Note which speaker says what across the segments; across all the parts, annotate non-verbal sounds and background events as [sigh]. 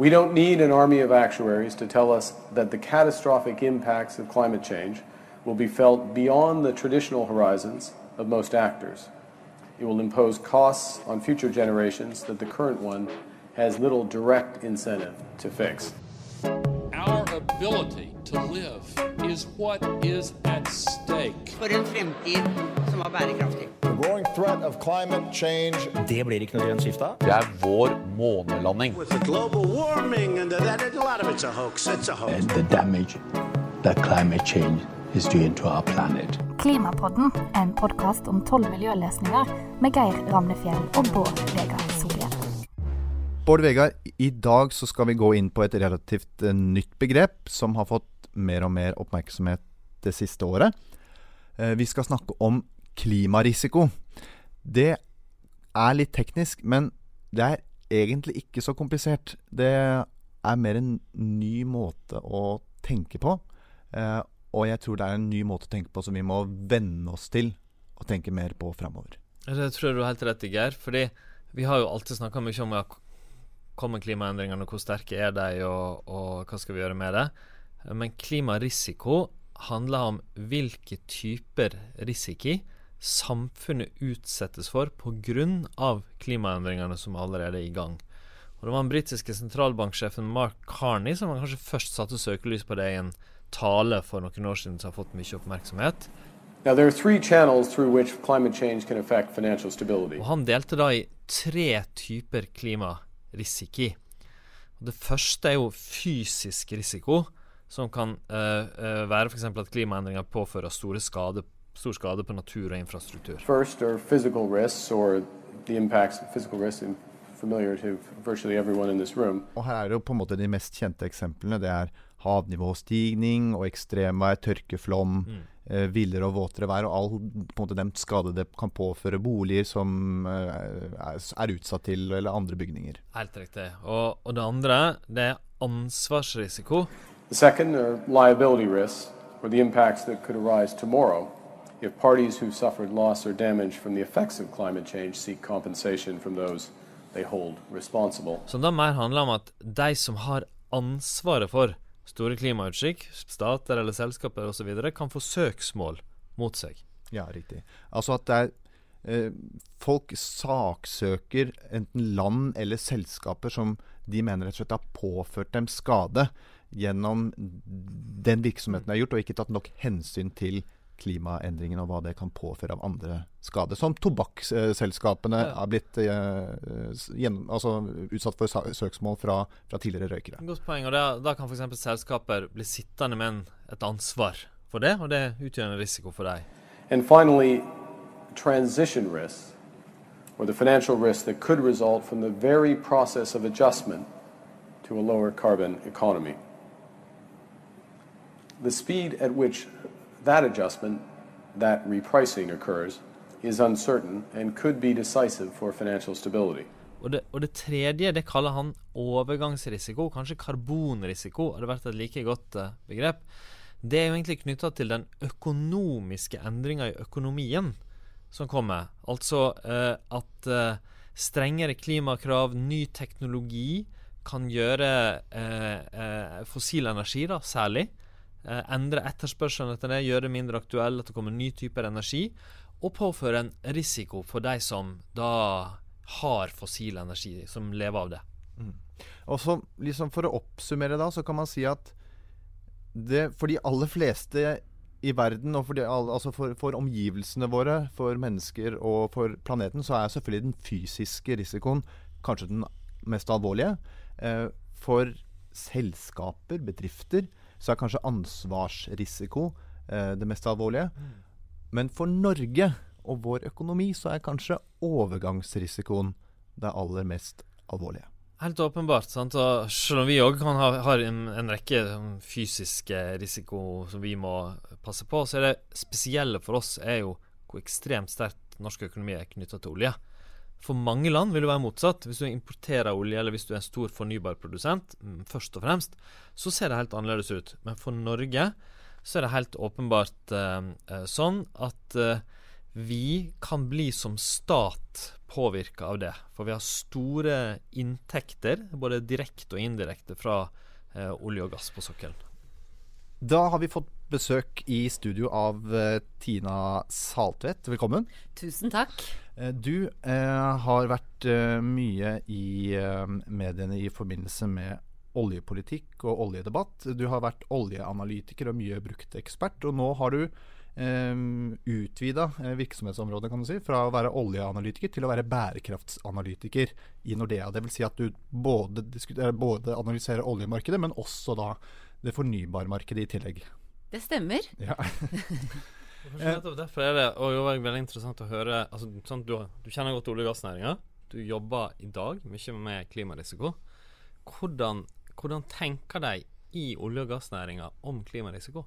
Speaker 1: We don't need an army of actuaries to tell us that the catastrophic impacts of climate change will be felt beyond the traditional horizons of most actors. It will impose costs on future generations that the current one has little direct incentive to fix.
Speaker 2: Our ability to live is what is at stake.
Speaker 3: For en fremtid som er bærekraftig.
Speaker 4: The growing threat of climate change
Speaker 5: Det blir ikke noe grønt skifte.
Speaker 6: Det er vår månelanding.
Speaker 7: With the global warming and that, a lot of it's a hoax. It's a hoax.
Speaker 8: and the damage that climate change is doing to our planet.
Speaker 9: Klimapodden en podkast om tolv miljøløsninger med Geir Ramnefjell og Bård Vegard Solhjell.
Speaker 10: Bård Vegard, i dag så skal vi gå inn på et relativt eh, nytt begrep som har fått mer og mer oppmerksomhet det siste året. Eh, vi skal snakke om klimarisiko. Det er litt teknisk, men det er egentlig ikke så komplisert. Det er mer en ny måte å tenke på. Eh, og jeg tror det er en ny måte å tenke på som vi må venne oss til å tenke mer på framover.
Speaker 11: Det tror jeg du har helt rett i, Geir. Fordi vi har jo alltid snakka mye om ja, kommer klimaendringene, hvor sterke er de, og, og hva skal vi gjøre med det? Men klimarisiko handler om hvilke typer risiko samfunnet utsettes for pga. klimaendringene som allerede er i gang. Og Det var den britiske sentralbanksjefen Mark Carney som kanskje først satte søkelys på det i en tale for noen år siden som har fått mye oppmerksomhet.
Speaker 1: Now, there are three channels through which climate change can affect financial stability.
Speaker 11: Og Han delte da i tre typer klimarisiko. Og Det første er jo fysisk risiko, som kan uh, uh, være f.eks. at klimaendringer påfører store skade, stor skade på natur og infrastruktur.
Speaker 1: First are physical risks, or the impacts physical risks, familiar to virtually everyone in this room.
Speaker 10: Og her er det jo på en måte de mest kjente eksemplene. Det er havnivåstigning og ekstremvær, tørkeflom,
Speaker 11: Mm.
Speaker 10: eh, villere og våtere vær, og all på en måte, den skade det kan påføre boliger som eh, er, er utsatt til, eller andre bygninger.
Speaker 11: Helt riktig. Og, og det andre, det er ansvarsrisiko.
Speaker 1: The second are liability risks, or the impacts that could arise tomorrow if parties who suffered loss or damage from the effects of climate change seek compensation from those they hold responsible.
Speaker 11: Som da mer handler om at de som har ansvaret for store klimautslipp, stater eller selskaper osv., kan få søksmål mot seg.
Speaker 10: Ja, riktig. Altså at det er eh, Folk saksøker enten land eller selskaper som de mener rett og slett har påført dem skade gjennom den virksomheten de har gjort, og ikke tatt nok hensyn til klimaendringene og hva det kan påføre av andre skader. Som tobakksselskapene
Speaker 11: Ja.
Speaker 10: har blitt eh, gjennom, altså, utsatt for søksmål fra, fra tidligere røykere.
Speaker 11: Godt poeng. og Da, da kan f.eks. selskaper bli sittende med en, et ansvar for det, og det utgjør en risiko for dem.
Speaker 1: And finally, transition risks, or the financial risks that could result from the very process of adjustment to a lower carbon economy. The speed at which that adjustment, that repricing occurs, is uncertain and could be decisive for financial stability.
Speaker 11: Og det, og det tredje det kaller han overgangsrisiko, kanskje karbonrisiko, hadde vært et like godt eh, begrep. Det er jo egentlig knytta til den økonomiske endringa i økonomien som kommer. Altså eh, at eh, strengere klimakrav, ny teknologi, kan gjøre eh, eh, fossil energi, da, særlig, eh, endre etterspørselen etter det, gjøre det mindre aktuelt, at det kommer ny typer energi, og påføre en risiko for de som da har fossil energi, som lever av det.
Speaker 10: Og så liksom For å oppsummere da, så kan man si at det, for de aller fleste i verden, og for, de, altså for, for omgivelsene våre, for mennesker og for planeten, så er selvfølgelig den fysiske risikoen kanskje den mest alvorlige. Eh, for selskaper, bedrifter, så er kanskje ansvarsrisiko eh, det mest alvorlige. Men for Norge og vår økonomi så er kanskje overgangsrisikoen det aller mest alvorlige.
Speaker 11: Helt åpenbart. sant? Og selv om vi òg ha, har en, en rekke sånn fysiske risiko som vi må passe på, så er det spesielle for oss er jo hvor ekstremt sterkt norsk økonomi er knytta til olje. For mange land vil det være motsatt. Hvis du importerer olje, eller hvis du er en stor fornybarprodusent, mm, først og fremst, så ser det helt annerledes ut. Men for Norge så er det helt åpenbart eh, eh, sånn at eh, vi kan bli som stat påvirka av det. For vi har store inntekter, både direkte og indirekte, fra eh, olje og gass på sokkelen.
Speaker 10: Da har vi fått besøk i studio av eh, Tina Saltvedt. Velkommen.
Speaker 5: Tusen takk.
Speaker 10: Eh, du eh, har vært eh, mye i mediene i forbindelse med oljepolitikk og oljedebatt. Du har vært oljeanalytiker og mye brukt ekspert, og nå har du eh, utvida virksomhetsområdet kan du si, fra å være oljeanalytiker til å være bærekraftsanalytiker i Nordea. Dvs. Si at du både, både analyserer oljemarkedet, men også da det fornybarmarkedet i tillegg.
Speaker 5: Det stemmer.
Speaker 10: Ja. [laughs]
Speaker 11: Derfor er det også veldig interessant å høre altså, sånn, du, du kjenner godt olje- og gassnæringa. Du jobber i dag mye med klimarisiko. Hvordan, hvordan tenker de i olje- og gassnæringa om klimarisiko?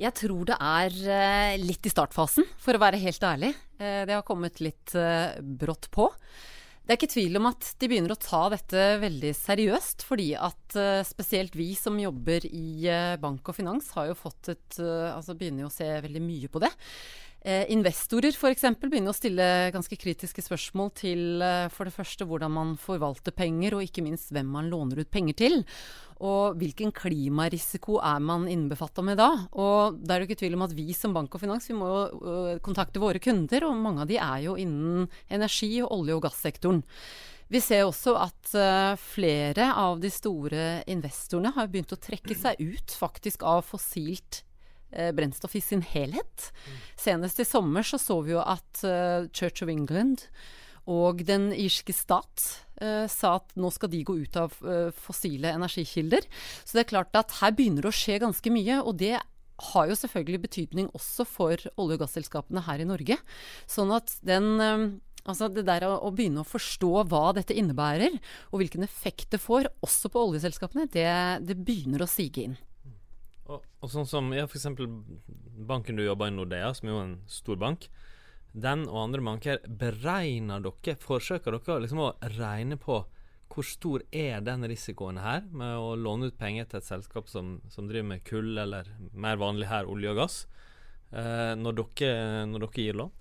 Speaker 5: Jeg tror det er eh, litt i startfasen, for å være helt ærlig. Eh, det har kommet litt eh, brått på. Det er ikke tvil om at de begynner å ta dette veldig seriøst, fordi at eh, spesielt vi som jobber i eh, bank og finans, har jo fått et eh, Altså begynner jo å se veldig mye på det. Eh, investorer f.eks. begynner å stille ganske kritiske spørsmål til eh, for det første hvordan man forvalter penger, og ikke minst hvem man låner ut penger til. Og hvilken klimarisiko er man innbefatta med da? Og det er jo ikke tvil om at vi som bank og finans vi må jo uh, kontakte våre kunder, og mange av de er jo innen energi- og olje- og gassektoren. Vi ser også at øh, flere av de store investorene har begynt å trekke seg ut faktisk av fossilt eh, brennstoff i sin helhet. Senest i sommer så så vi jo at uh, Church of England og den irske stat uh, sa at nå skal de gå ut av uh, fossile energikilder. Så det er klart at her begynner det å skje ganske mye, og det har jo selvfølgelig betydning også for olje- og gasselskapene her i Norge. Sånn at den Altså det der å, å begynne å forstå hva dette innebærer, og hvilken effekt det får, også på oljeselskapene, det, det begynner å sige inn.
Speaker 11: Og, og sånn som ja, eksempel banken du jobber i, Nordea, som er jo en stor bank. Den og andre banker, beregner dere, forsøker dere liksom å regne på hvor stor er den risikoen her med å låne ut penger til et selskap som, som driver med kull, eller mer vanlig her olje og gass, eh, når, dere, når dere gir lån?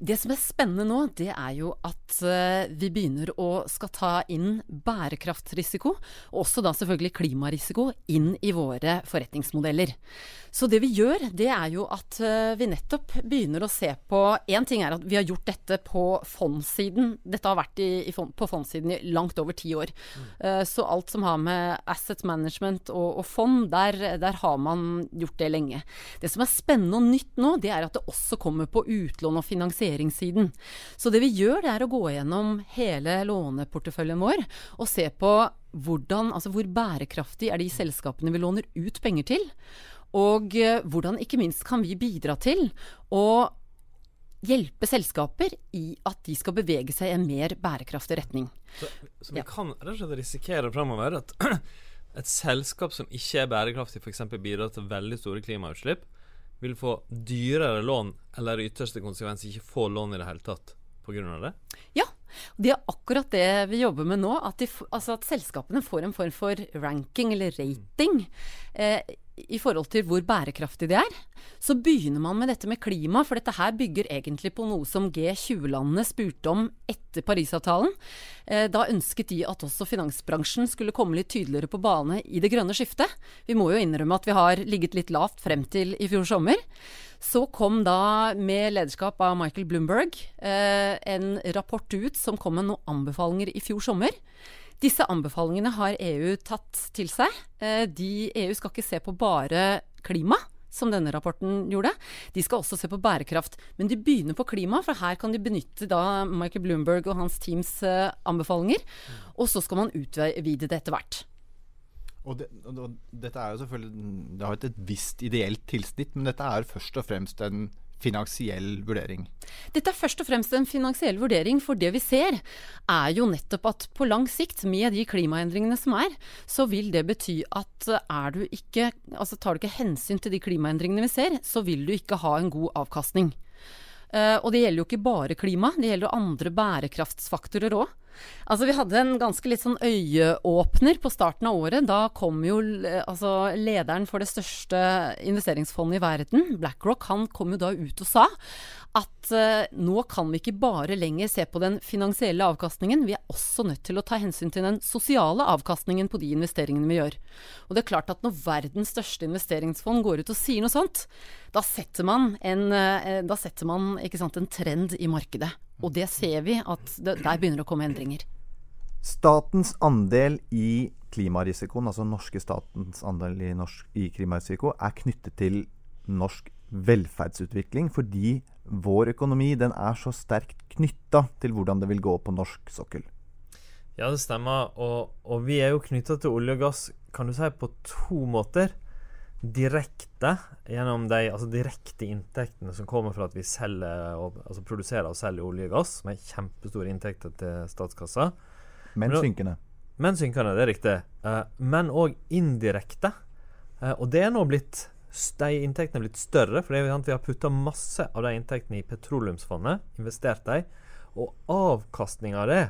Speaker 5: Det som er spennende nå, det er jo at eh, vi begynner å skal ta inn bærekraftrisiko, og også da selvfølgelig klimarisiko, inn i våre forretningsmodeller. Så det vi gjør, det er jo at eh, vi nettopp begynner å se på Én ting er at vi har gjort dette på fondssiden. Dette har vært i, i på fondssiden i langt over ti år. Mm. så alt som har med asset management og, og fond, der, der har man gjort det lenge. Det som er spennende og nytt nå, det er at det også kommer på utlån og finansieringssiden. Så det vi gjør, det er å gå gjennom hele låneporteføljen vår og se på hvordan, altså hvor bærekraftig er de selskapene vi låner ut penger til. Og eh, hvordan ikke minst kan vi bidra til å hjelpe selskaper i at de skal bevege seg i en mer bærekraftig retning.
Speaker 11: Så, så vi kan og slett risikere framover at [clears throat] et selskap som ikke er bærekraftig, f.eks. bidrar til veldig store klimautslipp, vil få dyrere lån, eller i ytterste konsekvens ikke få lån i det hele tatt pga. det?
Speaker 5: Ja, det er akkurat det vi jobber med nå. At, de, altså at selskapene får en form for ranking eller rating eh, i forhold til hvor bærekraftig de er. Så begynner man med dette med klima, for dette her bygger egentlig på noe som G20-landene spurte om etter Parisavtalen. Eh, da ønsket de at også finansbransjen skulle komme litt tydeligere på bane i det grønne skiftet. Vi må jo innrømme at vi har ligget litt lavt frem til i fjor sommer. Så kom da, med lederskap av Michael Bloomberg, eh, en rapport ut som kom med noen anbefalinger i fjor sommer. Disse anbefalingene har EU tatt til seg. Eh, de, EU skal ikke se på bare klima, som denne rapporten gjorde. De skal også se på bærekraft. Men de begynner på klima, for her kan de benytte da Michael Bloomberg og hans teams eh, anbefalinger. Og så skal man utvide det etter hvert.
Speaker 10: Og, det, og dette er jo selvfølgelig Det har et visst ideelt tilsnitt, men dette er først og fremst en finansiell vurdering.
Speaker 5: Dette er først og fremst en finansiell vurdering, for det vi ser er jo nettopp at på lang sikt, med de klimaendringene som er, så vil det bety at er du ikke, altså tar du ikke hensyn til de klimaendringene vi ser, så vil du ikke ha en god avkastning. Uh, og det gjelder jo ikke bare klima, det gjelder jo andre bærekraftsfaktorer òg. Altså, vi hadde en ganske litt sånn øyeåpner på starten av året. Da kom jo altså, lederen for det største investeringsfondet i verden, BlackRock, han kom jo da ut og sa at uh, nå kan vi ikke bare lenger se på den finansielle avkastningen, vi er også nødt til å ta hensyn til den sosiale avkastningen på de investeringene vi gjør. Og det er klart at når verdens største investeringsfond går ut og sier noe sånt, da setter man en, uh, setter man, sant, en trend i markedet. Og det ser vi at det, der begynner å komme endringer.
Speaker 10: Statens andel i klimarisikoen, altså norske statens andel i, norsk, i klimarisiko, er knyttet til norsk velferdsutvikling fordi vår økonomi den er så sterkt knytta til hvordan det vil gå på norsk sokkel.
Speaker 11: Ja, det stemmer. Og, og vi er jo knytta til olje og gass kan du si, på to måter. Direkte gjennom de altså direkte inntektene som kommer fra at vi selger og, altså produserer og selger olje og gass, med kjempestore inntekter til statskassa.
Speaker 10: Men, men synkende.
Speaker 11: Men synkende, det er riktig. Uh, men òg indirekte. Uh, og det er nå blitt de inntektene er blitt større, for vi har putta masse av de inntektene i petroleumsfondet, investert de, og avkastninga av det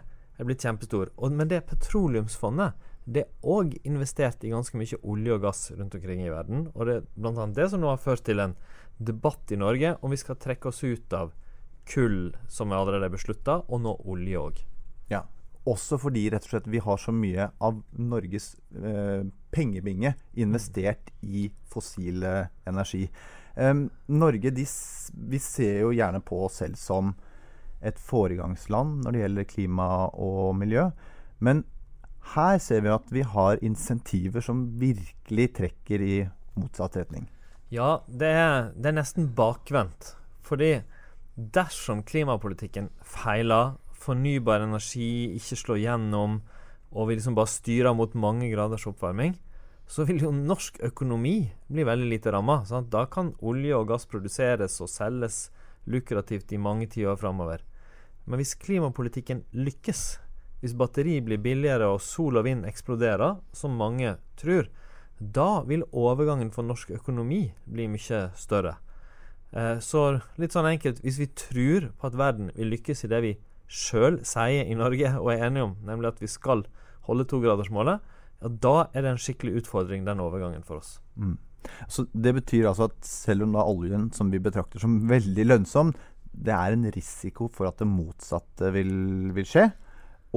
Speaker 11: er blitt kjempestor. Og, men det petroleumsfondet det er òg investert i ganske mye olje og gass rundt omkring i verden. Og det er bl.a. det som nå har ført til en debatt i Norge om vi skal trekke oss ut av kull, som vi allerede har beslutta, og nå olje òg.
Speaker 10: Også fordi rett og slett vi har så mye av Norges eh, pengebinge investert i fossil energi. Eh, Norge de, vi ser jo gjerne på oss selv som et foregangsland når det gjelder klima og miljø. Men her ser vi at vi har insentiver som virkelig trekker i motsatt retning.
Speaker 11: Ja, det er, det er nesten bakvendt. Fordi dersom klimapolitikken feiler fornybar energi ikke slår gjennom, og vi liksom bare styrer mot mange graders oppvarming, så vil jo norsk økonomi bli veldig lite ramma. Da kan olje og gass produseres og selges lukrativt i mange tiår framover. Men hvis klimapolitikken lykkes, hvis batteri blir billigere og sol og vind eksploderer, som mange tror, da vil overgangen for norsk økonomi bli mye større. Eh, så litt sånn enkelt, hvis vi tror på at verden vil lykkes i det vi sjøl sier i Norge og er enige om, nemlig at vi skal holde togradersmålet, ja, da er det en skikkelig utfordring, den overgangen for oss.
Speaker 10: Mm. Så Det betyr altså at selv om da oljen, som vi betrakter som veldig lønnsom, det er en risiko for at det motsatte vil, vil skje.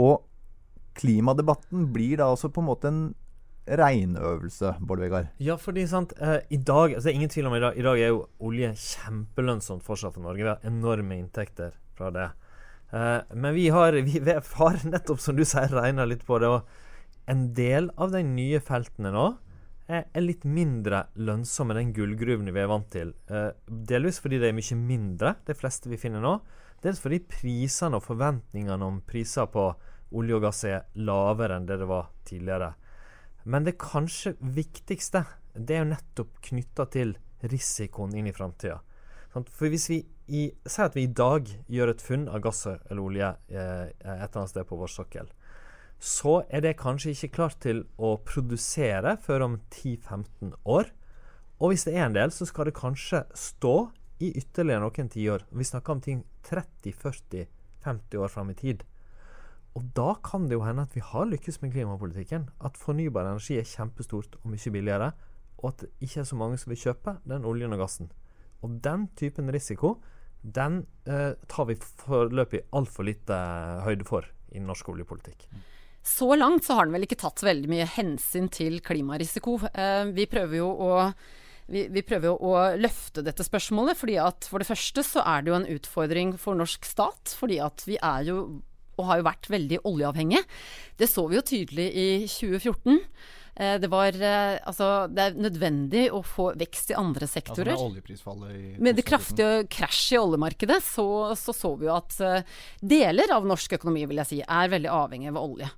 Speaker 10: Og klimadebatten blir da altså på en måte en regnøvelse, Bård Vegard?
Speaker 11: Ja, fordi sant, eh, i dag altså Det er ingen tvil om i dag, i dag er jo olje kjempelønnsomt fortsatt for Norge. Vi har enorme inntekter fra det. Uh, men vi har, vi har, nettopp, som du sier, regna litt på det. Og en del av de nye feltene nå er, litt mindre lønnsomme enn gullgruvene vi er vant til. Uh, delvis fordi de er mye mindre, de fleste vi finner nå. Dels fordi prisene og forventningene om priser på olje og gass er lavere enn det det var tidligere. Men det kanskje viktigste det er jo nettopp knytta til risikoen inn i framtida. For hvis vi i, Si at vi i dag gjør et funn av gass eller olje eh, et eller annet sted på vår sokkel. Så er det kanskje ikke klart til å produsere før om 10-15 år. Og hvis det er en del, så skal det kanskje stå i ytterligere noen tiår. Vi snakker om ting 30-40-50 år fram i tid. Og da kan det jo hende at vi har lykkes med klimapolitikken. At fornybar energi er kjempestort og mye billigere. Og at det ikke er så mange som vil kjøpe den oljen og gassen. Og den typen risiko den eh, tar vi foreløpig altfor lite høyde for i norsk oljepolitikk.
Speaker 5: Så langt så har den vel ikke tatt veldig mye hensyn til klimarisiko. Eh, vi prøver jo å vi, vi, prøver jo å løfte dette spørsmålet, fordi at for det første så er det jo en utfordring for norsk stat. Fordi at vi er jo, og har jo vært, veldig oljeavhengige. Det så vi jo tydelig i 2014. Eh, det, var, eh, altså, det er nødvendig å få vekst i andre sektorer.
Speaker 10: Altså med
Speaker 5: Med det kraftige krasjet i oljemarkedet så, så, så vi jo at eh, deler av norsk økonomi vil jeg si, er veldig avhengig av olje.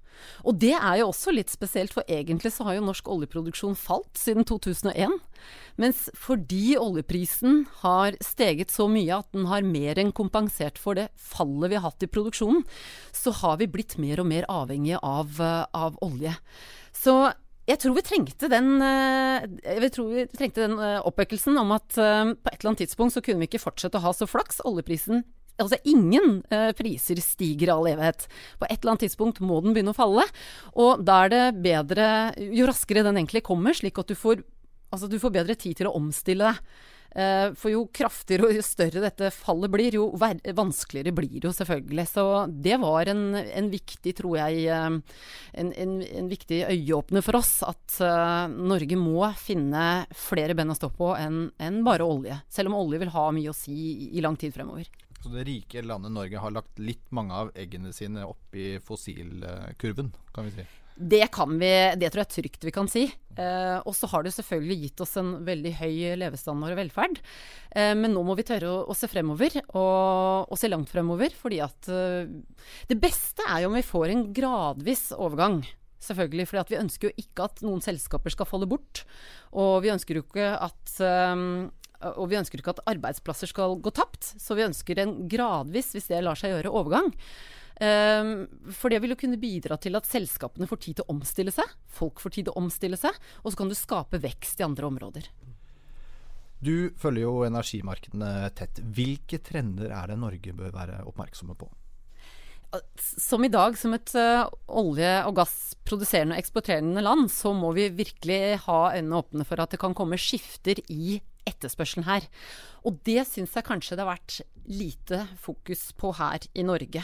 Speaker 5: Og det er jo også litt spesielt, for egentlig så har jo norsk oljeproduksjon falt siden 2001. Mens fordi oljeprisen har steget så mye at den har mer enn kompensert for det fallet vi har hatt i produksjonen, så har vi blitt mer og mer avhengige av, av olje. Så jeg tror vi trengte den, eh, jeg tror vi trengte den oppøkelsen om at eh, på et eller annet tidspunkt så kunne vi ikke fortsette å ha så flaks. Oljeprisen Altså, ingen eh, priser stiger all evighet. På et eller annet tidspunkt må den begynne å falle. Og da er det bedre Jo raskere den egentlig kommer, slik at du får, altså, du får bedre tid til å omstille deg. Eh, for jo kraftigere og jo større dette fallet blir, jo vanskeligere blir det jo selvfølgelig. Så det var en, en viktig, tror jeg, eh, en, en, en, viktig øyeåpner for oss. At uh, Norge må finne flere ben å stå på enn en bare olje. Selv om olje vil ha mye å si i lang tid fremover.
Speaker 10: Så det rike landet Norge har lagt litt mange av eggene sine opp i fossilkurven, kan vi si?
Speaker 5: Det kan vi, det tror jeg trygt vi kan si. Eh, og så har det selvfølgelig gitt oss en veldig høy levestandard og velferd. Eh, men nå må vi tørre å, å se fremover, og, og, se langt fremover. fordi at eh, det beste er jo om vi får en gradvis overgang. Selvfølgelig, for vi ønsker jo ikke at noen selskaper skal falle bort. Og vi ønsker jo ikke at um, og vi ønsker ikke at arbeidsplasser skal gå tapt. Så vi ønsker en gradvis, hvis det lar seg gjøre, overgang. Um, for det vil jo kunne bidra til at selskapene får tid til å omstille seg. Folk får tid til å omstille seg, og så kan du skape vekst i andre områder.
Speaker 10: Du følger jo energimarkedene tett. Hvilke trender er det Norge bør være oppmerksomme på?
Speaker 5: Som i dag, som et uh, olje- og gassproduserende og eksporterende land, så må vi virkelig ha øynene åpne for at det kan komme skifter i etterspørselen her. Og det syns jeg kanskje det har vært lite fokus på her i Norge.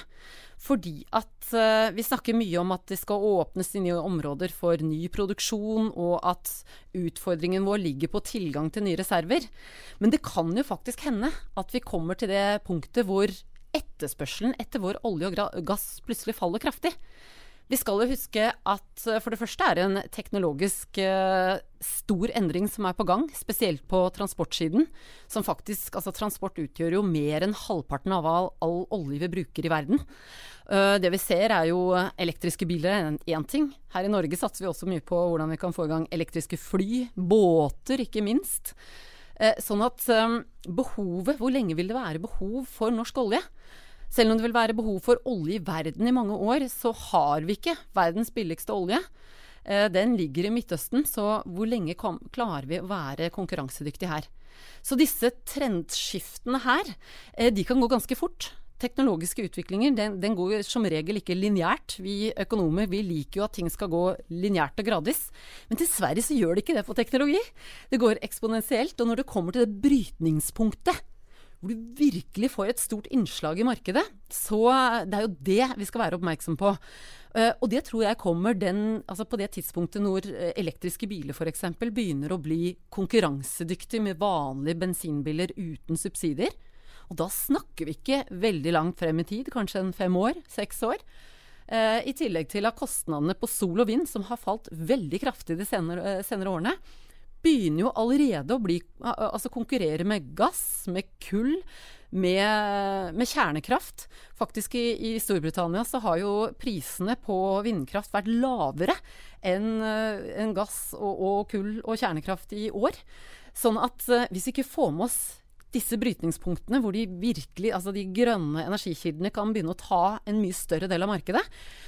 Speaker 5: Fordi at uh, vi snakker mye om at det skal åpnes nye områder for ny produksjon, og at utfordringen vår ligger på tilgang til nye reserver. Men det kan jo faktisk hende at vi kommer til det punktet hvor etterspørselen etter vår olje og gass plutselig faller kraftig. Vi skal jo huske at eh, for det første er det en teknologisk uh, stor endring som er på gang, spesielt på transportsiden. Som faktisk, altså Transport utgjør jo mer enn halvparten av all, all olje vi bruker i verden. Uh, det vi ser er jo elektriske biler er én ting. Her i Norge satser vi også mye på hvordan vi kan få i gang elektriske fly, båter ikke minst. Sånn at behovet, hvor lenge vil det være behov for norsk olje? Selv om det vil være behov for olje i verden i mange år, så har vi ikke verdens billigste olje. Eh, den ligger i Midtøsten, så hvor lenge klarer vi å være konkurransedyktige her? Så disse trendskiftene her, eh, de kan gå ganske fort. Teknologiske utviklinger den, den går som regel ikke lineært. Vi økonomer vi liker jo at ting skal gå lineært og gradvis. Men dessverre så gjør det ikke det for teknologi. Det går eksponentielt. Og når det kommer til det brytningspunktet, hvor du virkelig får et stort innslag i markedet. Så det er jo det vi skal være oppmerksom på. Uh, og det tror jeg kommer den, altså på det tidspunktet når eh, elektriske biler f.eks. begynner å bli konkurransedyktige med vanlige bensinbiler uten subsidier. Og da snakker vi ikke veldig langt frem i tid, kanskje en fem år, seks år. Uh, I tillegg til at kostnadene på sol og vind, som har falt veldig kraftig de senere, senere årene, begynner jo allerede å bli, altså konkurrere med gass, med kull, med, med kjernekraft. Faktisk i, i, Storbritannia så har jo prisene på vindkraft vært lavere enn en gass og, og, kull og kjernekraft i år. Sånn at eh, hvis vi ikke får med oss disse brytningspunktene hvor de virkelig, altså de grønne energikildene kan begynne å ta en mye større del av markedet,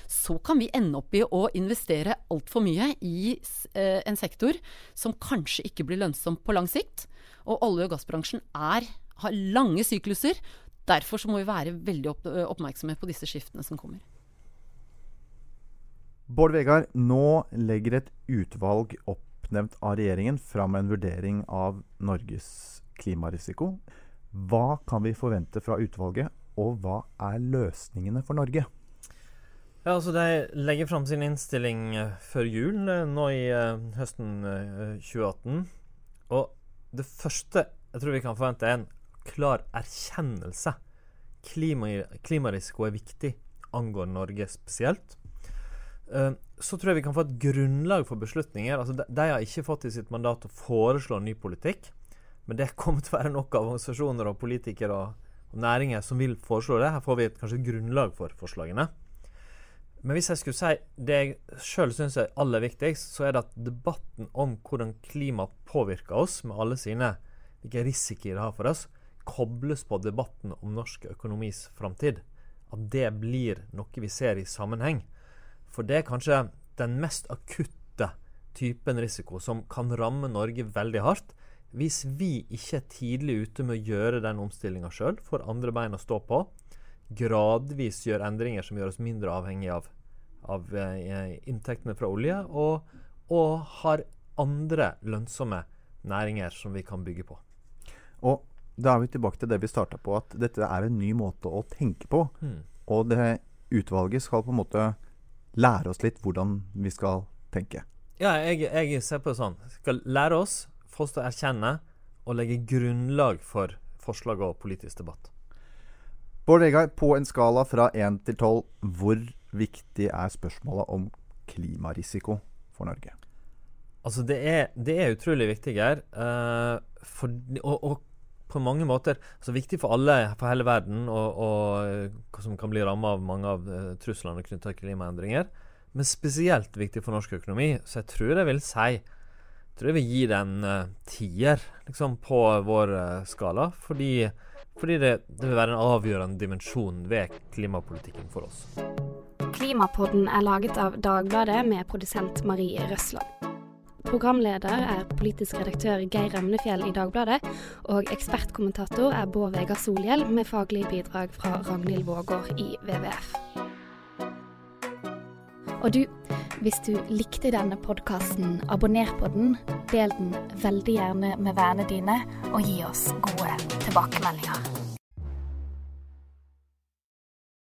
Speaker 5: så kan vi ende opp i å investere altfor mye i eh, en sektor som kanskje ikke blir lønnsom på lang sikt. Og olje- og gassbransjen er, har lange sykluser. Derfor så må vi være veldig opp, oppmerksomme på disse skiftene som kommer.
Speaker 10: Bård Vegard, nå legger et utvalg oppnevnt av regjeringen fram en vurdering av Norges klimarisiko. Hva kan vi forvente fra utvalget, og hva er løsningene for Norge?
Speaker 11: Ja, altså De legger fram sin innstilling eh, før jul, eh, nå i uh, høsten uh, 2018. Og det første jeg tror vi kan forvente, er en klar erkjennelse. Klima, klimarisiko er viktig, angår Norge spesielt. Så tror jeg vi kan få et grunnlag for beslutninger. Altså, de, de har ikke fått i sitt mandat å foreslå ny politikk. Men det kommer til å være nok av organisasjoner og politikere og, næringer som vil foreslå det. Her får vi et, kanskje et grunnlag for forslagene. Men hvis jeg skulle si det jeg sjøl syns er aller viktigst, så er det at debatten om hvordan klima påvirker oss, med alle sine hvilke risikoer det har for oss, kobles på debatten om norsk økonomis framtid. At det blir noe vi ser i sammenheng. For det er kanskje den mest akutte typen risiko som kan ramme Norge veldig hardt hvis vi ikke er tidlig ute med å gjøre den omstillinga sjøl, får andre bein å stå på, gradvis gjør endringer som gjør oss mindre avhengig av, av eh, inntektene fra olje, og, og, har andre lønnsomme næringer som vi kan bygge på.
Speaker 10: Og da er vi tilbake til det vi starta på, at dette er en ny måte å tenke på.
Speaker 11: Mm.
Speaker 10: Og det utvalget skal på en måte lære oss litt hvordan vi skal tenke.
Speaker 11: Ja, jeg, jeg ser på det sånn. Skal lære oss, til å erkjenne og legge grunnlag for forslag og politisk debatt.
Speaker 10: Bård Vegar, på en skala fra 1 til 12, hvor viktig er spørsmålet om klimarisiko for Norge?
Speaker 11: Altså, det er, det er utrolig viktig, Geir. Uh, for, og, og, på mange måter altså, viktig for alle, for hele verden, og, og som kan bli ramma av mange av uh, truslene knytta til klimaendringer. Men spesielt viktig for norsk økonomi. Så jeg tror jeg vil si tror jeg vil gi det en uh, tier liksom, på vår uh, skala. Fordi, fordi det, det, vil være en avgjørende dimensjon ved klimapolitikken for oss.
Speaker 9: Klimapodden er laget av Dagbladet med produsent Marie Røsland. Programleder er politisk redaktør Geir Remnefjell i Dagbladet, og ekspertkommentator er Bård Vegar Solhjell, med faglig bidrag fra Ragnhild Vågård i WWF. Og du, hvis du likte denne podkasten, abonner på den, del den veldig gjerne med vennene dine, og gi oss gode tilbakemeldinger.